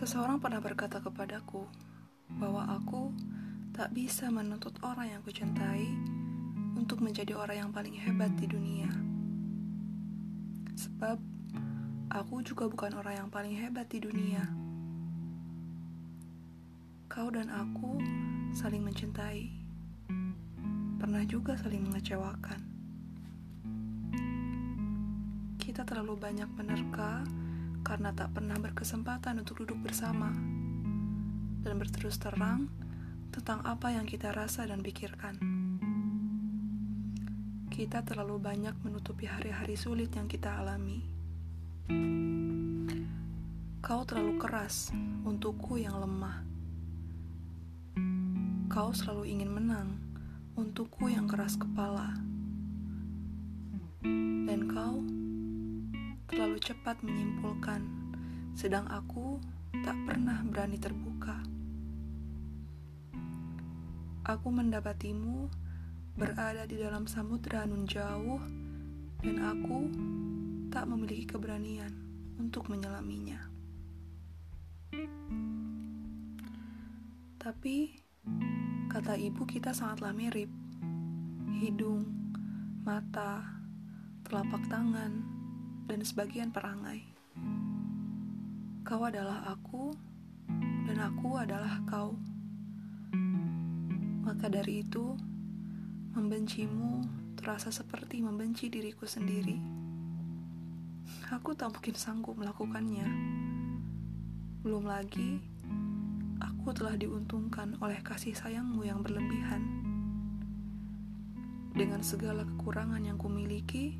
Seseorang pernah berkata kepadaku bahwa aku tak bisa menuntut orang yang kucintai untuk menjadi orang yang paling hebat di dunia. Sebab aku juga bukan orang yang paling hebat di dunia. Kau dan aku saling mencintai. Pernah juga saling mengecewakan. Kita terlalu banyak menerka karena tak pernah berkesempatan untuk duduk bersama dan berterus terang tentang apa yang kita rasa dan pikirkan. Kita terlalu banyak menutupi hari-hari sulit yang kita alami. Kau terlalu keras untukku yang lemah. Kau selalu ingin menang untukku yang keras kepala. Dan kau terlalu cepat menyimpulkan, sedang aku tak pernah berani terbuka. Aku mendapatimu berada di dalam samudera nun jauh, dan aku tak memiliki keberanian untuk menyelaminya. Tapi, kata ibu, kita sangatlah mirip: hidung, mata, telapak tangan dan sebagian perangai. Kau adalah aku, dan aku adalah kau. Maka dari itu, membencimu terasa seperti membenci diriku sendiri. Aku tak mungkin sanggup melakukannya. Belum lagi, aku telah diuntungkan oleh kasih sayangmu yang berlebihan. Dengan segala kekurangan yang kumiliki,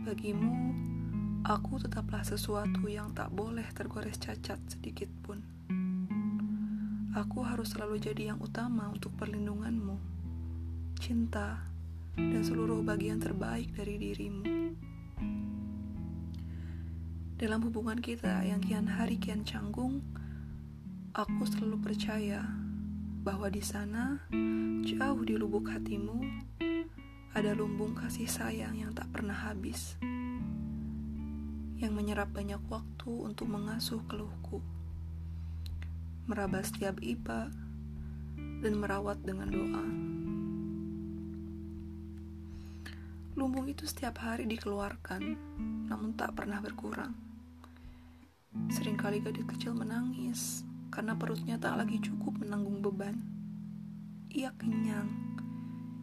bagimu Aku tetaplah sesuatu yang tak boleh tergores cacat sedikit pun. Aku harus selalu jadi yang utama untuk perlindunganmu, cinta, dan seluruh bagian terbaik dari dirimu. Dalam hubungan kita yang kian hari kian canggung, aku selalu percaya bahwa di sana, jauh di lubuk hatimu, ada lumbung kasih sayang yang tak pernah habis yang menyerap banyak waktu untuk mengasuh keluhku, meraba setiap iba, dan merawat dengan doa. Lumbung itu setiap hari dikeluarkan, namun tak pernah berkurang. Seringkali gadis kecil menangis karena perutnya tak lagi cukup menanggung beban. Ia kenyang.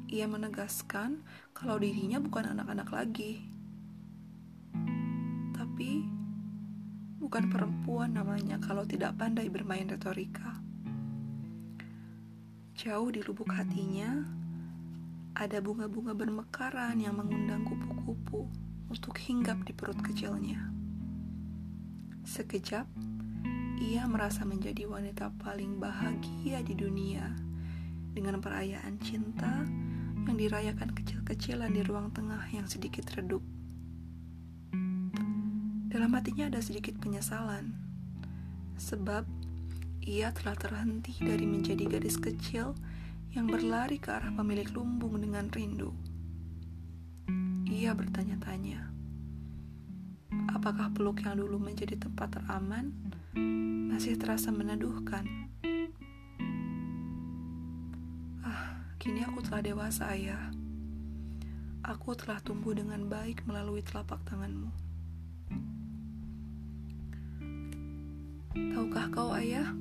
Ia menegaskan kalau dirinya bukan anak-anak lagi tapi bukan perempuan namanya kalau tidak pandai bermain retorika. Jauh di lubuk hatinya, ada bunga-bunga bermekaran yang mengundang kupu-kupu untuk hinggap di perut kecilnya. Sekejap, ia merasa menjadi wanita paling bahagia di dunia dengan perayaan cinta yang dirayakan kecil-kecilan di ruang tengah yang sedikit redup. Dalam hatinya ada sedikit penyesalan, sebab ia telah terhenti dari menjadi gadis kecil yang berlari ke arah pemilik lumbung dengan rindu. Ia bertanya-tanya, apakah peluk yang dulu menjadi tempat teraman masih terasa meneduhkan? Ah, kini aku telah dewasa, ayah. Aku telah tumbuh dengan baik melalui telapak tanganmu. Tahukah kau, ayah?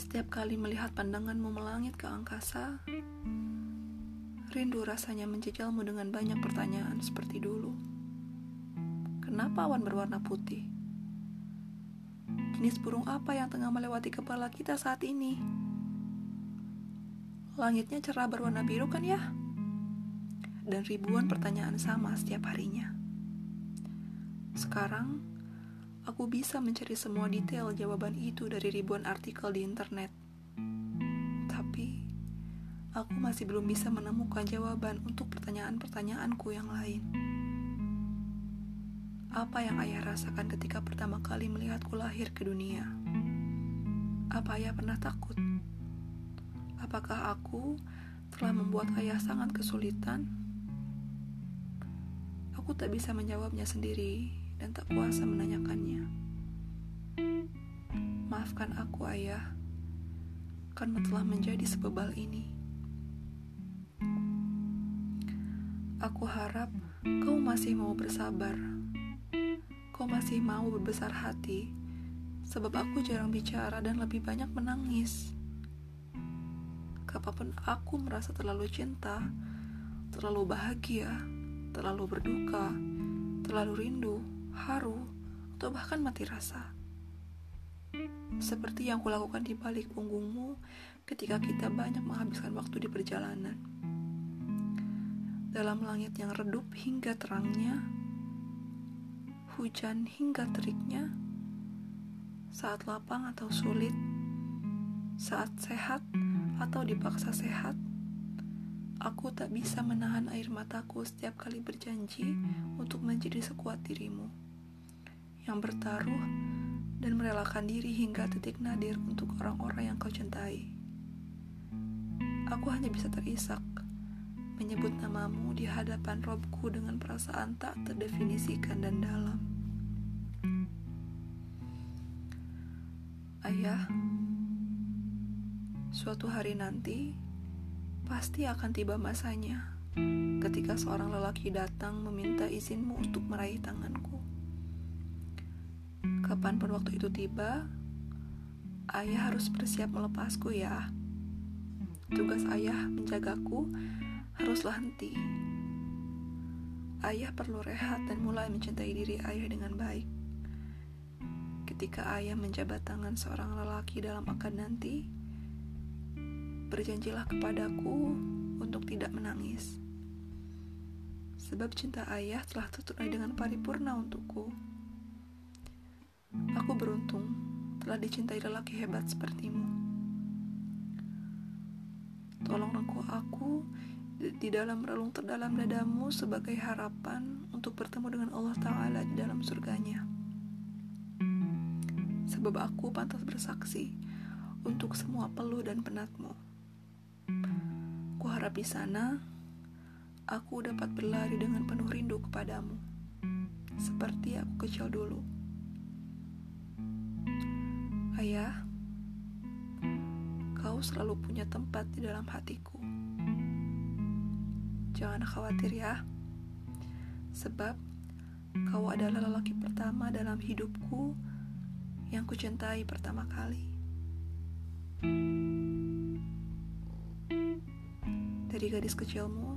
Setiap kali melihat pandanganmu melangit ke angkasa, rindu rasanya menjejalmu dengan banyak pertanyaan seperti dulu. Kenapa awan berwarna putih? Jenis burung apa yang tengah melewati kepala kita saat ini? Langitnya cerah berwarna biru kan ya? Dan ribuan pertanyaan sama setiap harinya. Sekarang, aku bisa mencari semua detail jawaban itu dari ribuan artikel di internet. Tapi, aku masih belum bisa menemukan jawaban untuk pertanyaan-pertanyaanku yang lain. Apa yang ayah rasakan ketika pertama kali melihatku lahir ke dunia? Apa ayah pernah takut? Apakah aku telah membuat ayah sangat kesulitan? Aku tak bisa menjawabnya sendiri dan tak kuasa menanyakannya. Maafkan aku, Ayah, karena telah menjadi sebebal ini. Aku harap kau masih mau bersabar. Kau masih mau berbesar hati, sebab aku jarang bicara dan lebih banyak menangis. Kapan pun aku merasa terlalu cinta, terlalu bahagia, terlalu berduka, terlalu rindu, haru, atau bahkan mati rasa seperti yang kulakukan di balik punggungmu ketika kita banyak menghabiskan waktu di perjalanan. Dalam langit yang redup hingga terangnya, hujan hingga teriknya, saat lapang atau sulit, saat sehat atau dipaksa sehat, aku tak bisa menahan air mataku setiap kali berjanji untuk menjadi sekuat dirimu yang bertaruh dan merelakan diri hingga titik nadir untuk orang-orang yang kau cintai. Aku hanya bisa terisak menyebut namamu di hadapan Robku dengan perasaan tak terdefinisikan dan dalam. Ayah, suatu hari nanti pasti akan tiba masanya ketika seorang lelaki datang meminta izinmu untuk meraih tanganku. Kapan pun waktu itu tiba, ayah harus bersiap melepasku ya. Tugas ayah menjagaku haruslah henti. Ayah perlu rehat dan mulai mencintai diri ayah dengan baik. Ketika ayah menjabat tangan seorang lelaki dalam akad nanti, berjanjilah kepadaku untuk tidak menangis. Sebab cinta ayah telah tertunai dengan paripurna untukku. Beruntung telah dicintai lelaki hebat sepertimu. Tolong rangkul aku di dalam relung terdalam dadamu sebagai harapan untuk bertemu dengan Allah Ta'ala di dalam surganya. Sebab aku pantas bersaksi untuk semua peluh dan penatmu. Ku harap di sana aku dapat berlari dengan penuh rindu kepadamu, seperti aku kecil dulu. Ayah, kau selalu punya tempat di dalam hatiku. Jangan khawatir ya, sebab kau adalah lelaki pertama dalam hidupku yang kucintai pertama kali. Dari gadis kecilmu.